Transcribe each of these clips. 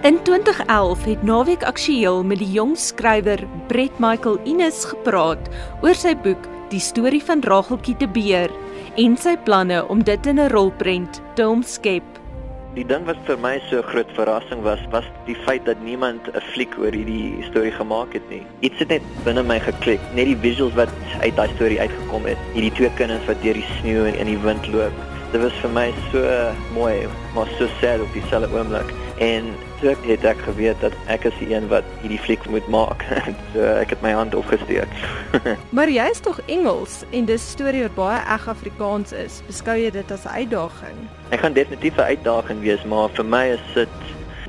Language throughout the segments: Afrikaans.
In 2011 het Naweek Aktueel met die jong skrywer Brett Michael Ines gepraat oor sy boek Die storie van Rageltjie te Beer en sy planne om dit in 'n rolprent te omskep. Die ding wat vir my so groot verrassing was, was die feit dat niemand 'n fliek oor hierdie storie gemaak het nie. Iets het net binne my geklik, net die visuals wat uit daai storie uitgekom het. Hierdie twee kinders wat deur die sneeu en in die wind loop. Dit was vir my so mooi, maar so sad op dieselfde oomblik. En toe het ek geweet dat ek is die een wat hierdie fliek moet maak. so ek het my hand opgesteek. maar jy is tog Engels en dis storie wat baie eg Afrikaans is. Beskou jy dit as 'n uitdaging? Ek gaan definitief 'n uitdaging wees, maar vir my is dit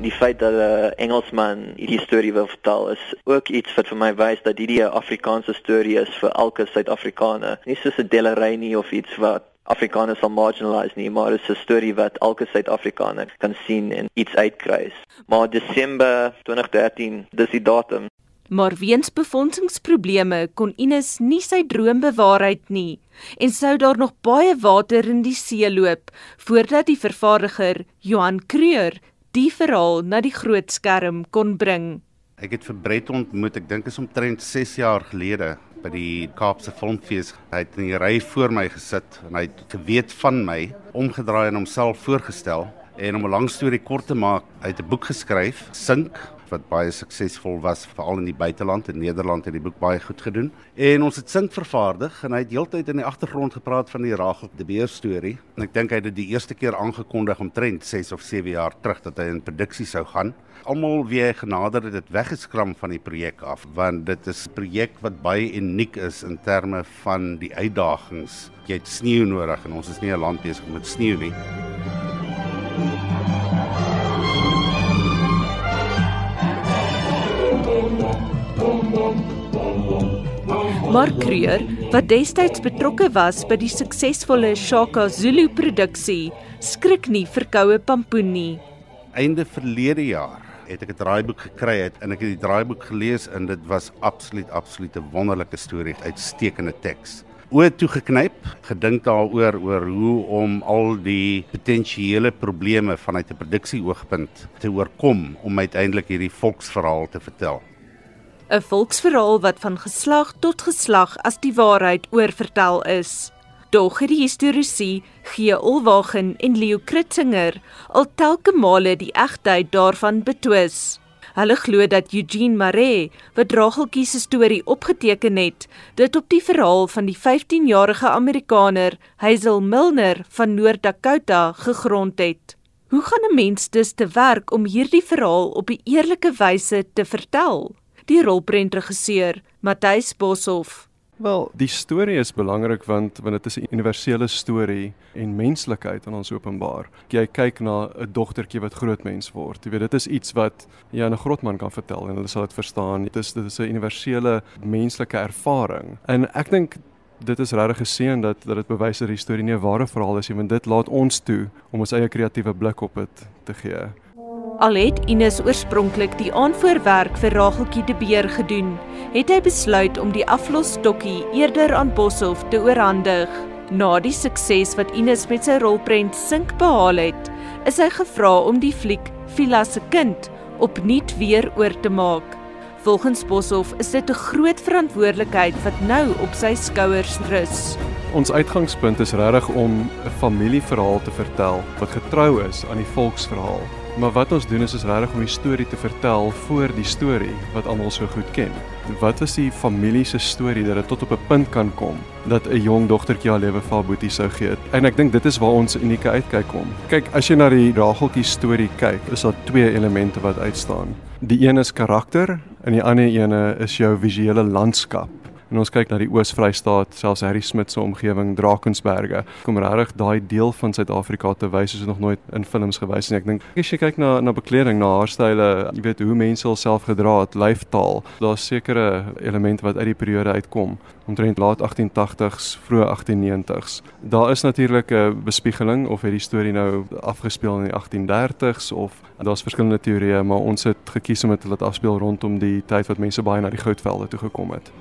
die feit dat 'n Engelsman hierdie storie wil vertel is ook iets wat vir my wys dat hierdie 'n Afrikaanse storie is vir elke Suid-Afrikaner. Nie soos 'n delery nie of iets wat Afrikaners sal marginalize nie, maar dit is 'n storie wat elke Suid-Afrikaner kan sien en iets uitkry. Maar Desember 2013, dis die datum. Maar weens befondsingsprobleme kon Ines nie sy droom bewaarheid nie en sou daar nog baie water in die see loop voordat die vervaardiger Johan Kreur die verhaal na die groot skerm kon bring. Ek het vir Brett ontmoet, ek dink is omtrent 6 jaar gelede by die Kaapse Filmfees. Hy het in die ry voor my gesit en hy het geweet van my, omgedraai en homself voorgestel en om 'n lang storie kort te maak, hy het 'n boek geskryf, Sink wat baie suksesvol was veral in die buiteland en Nederland het die boek baie goed gedoen. En ons het sink vervaardig en hy het heeltyd in die agtergrond gepraat van die Rachel de Beer storie. En ek dink hy het dit die eerste keer aangekondig omtrent 6 of 7 jaar terug dat hy in produksie sou gaan almal wie hy genader het dit weggeskram van die projek af want dit is 'n projek wat baie uniek is in terme van die uitdagings. Jy het sneeu nodig en ons is nie 'n land besig met sneeu nie. Mark Kreur, wat destyds betrokke was by die suksesvolle Shaka Zulu produksie, skrik nie vir koue pampoen nie. Einde verlede jaar het ek 'n draaiboek gekry het en ek het die draaiboek gelees en dit was absoluut absoluut 'n wonderlike storie, uitstekende teks. Oë toe geknyp, gedink daaroor oor hoe om al die potensiële probleme vanuit 'n produksieoogpunt te oorkom om uiteindelik hierdie volksverhaal te vertel. 'n Volksverhaal wat van geslag tot geslag as die waarheid oorvertel is. Dog het die historiese G. Olwagen en Leo Kritzinger al telke male die egtheid daarvan betwis. Hulle glo dat Eugene Maree, wat Rageltjie se storie opgeteken het, dit op die verhaal van die 15-jarige Amerikaner Hazel Milner van Noord-Dakota gegrond het. Hoe gaan 'n mens dus te werk om hierdie verhaal op 'n eerlike wyse te vertel? Die rolprentregisseur, Matthys Boshoff Wel, die storie is belangrik want want dit is 'n universele storie en menslikheid aan ons openbaar. Jy kyk na 'n dogtertjie wat groot mens word. Jy weet, dit is iets wat jy aan 'n grootman kan vertel en hulle sal dit verstaan. Dit is dit is 'n universele menslike ervaring. En ek dink dit is regtig geseën dat dat dit bewys dat die storie nie 'n ware verhaal is nie, want dit laat ons toe om ons eie kreatiewe blik op dit te gee. Al het Ines oorspronklik die aanvoerwerk vir Rageltjie de Beer gedoen, het hy besluit om die aflosstokkie eerder aan Boshoff te oorhandig. Na die sukses wat Ines met sy rolprent Sink behaal het, is hy gevra om die fliek Villa se kind opnuut weer oor te maak. Volgens Boshoff is dit 'n groot verantwoordelikheid wat nou op sy skouers rus. Ons uitgangspunt is regtig om 'n familieverhaal te vertel wat getrou is aan die volksverhaal. Maar wat ons doen is is regtig om die storie te vertel voor die storie wat almal so goed ken. Wat is die familie se storie dat dit tot op 'n punt kan kom dat 'n jong dogtertjie haar lewe vir haar boetie sou gee? En ek dink dit is waar ons unieke uitkyk kom. Kyk, as jy na die Rageltjie storie kyk, is daar twee elemente wat uitstaan. Die een is karakter en die ander ene is jou visuele landskap en ons kyk na die Oos-Vrystaat, selfs Harry Smit se omgewing, Drakensberge, kom regtig daai deel van Suid-Afrika te wys soos nog nooit in films gewys nie. Ek dink as jy kyk na na bekleding, na haarstyle, jy weet hoe mense hulself gedra het, lyfstaal, daar's sekere elemente wat uit die periode uitkom omtrent laat 1880s, vroeë 1890s. Daar is natuurlik 'n bespiegeling of het die storie nou afgespeel in die 1830s of daar's verskillende teorieë, maar ons het gekies om dit te laat afspeel rondom die tyd wat mense baie na die goudvelde toe gekom het.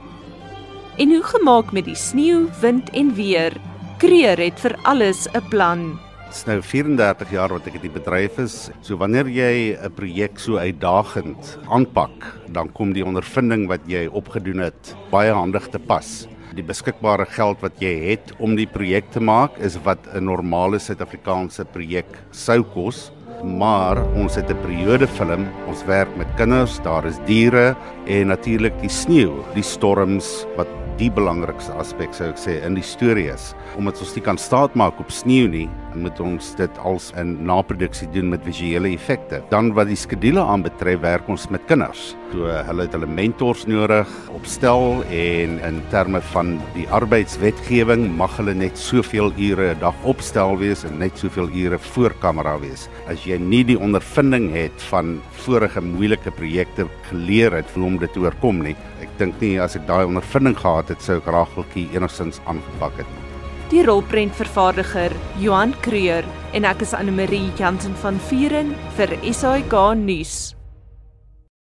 En hoe gemaak met die sneeu, wind en weer? Kreer het vir alles 'n plan. Dit is nou 34 jaar wat ek die bedryf is. So wanneer jy 'n projek so uitdagend aanpak, dan kom die ondervinding wat jy opgedoen het baie handig te pas. Die beskikbare geld wat jy het om die projek te maak is wat 'n normale Suid-Afrikaanse projek sou kos maar ons het 'n periode film. Ons werk met kinders, daar is diere en natuurlik die sneeu, die storms wat die belangrikste aspek sou ek sê in die storie is. Omdat ons nie kan staatmaak op sneeu nie, moet ons dit als 'n naproduksie doen met visuele effekte. Dan wat die skedule aanbetref, werk ons met kinders. So hulle het hulle mentors nodig opstel en in terme van die arbeidswetgewing mag hulle net soveel ure 'n dag opstel wees en net soveel ure voor kamera wees. As jy nie die ondervinding het van vorige moeilike projekte geleer het om dit te oorkom nie, ek dink nie as ek daai ondervinding gehad het sou ek Rageltjie enigstens aangepak het nie die rolprentvervaardiger Johan Kreur en ek is Anne Marie Jansen van Vieren vir SAK nuus.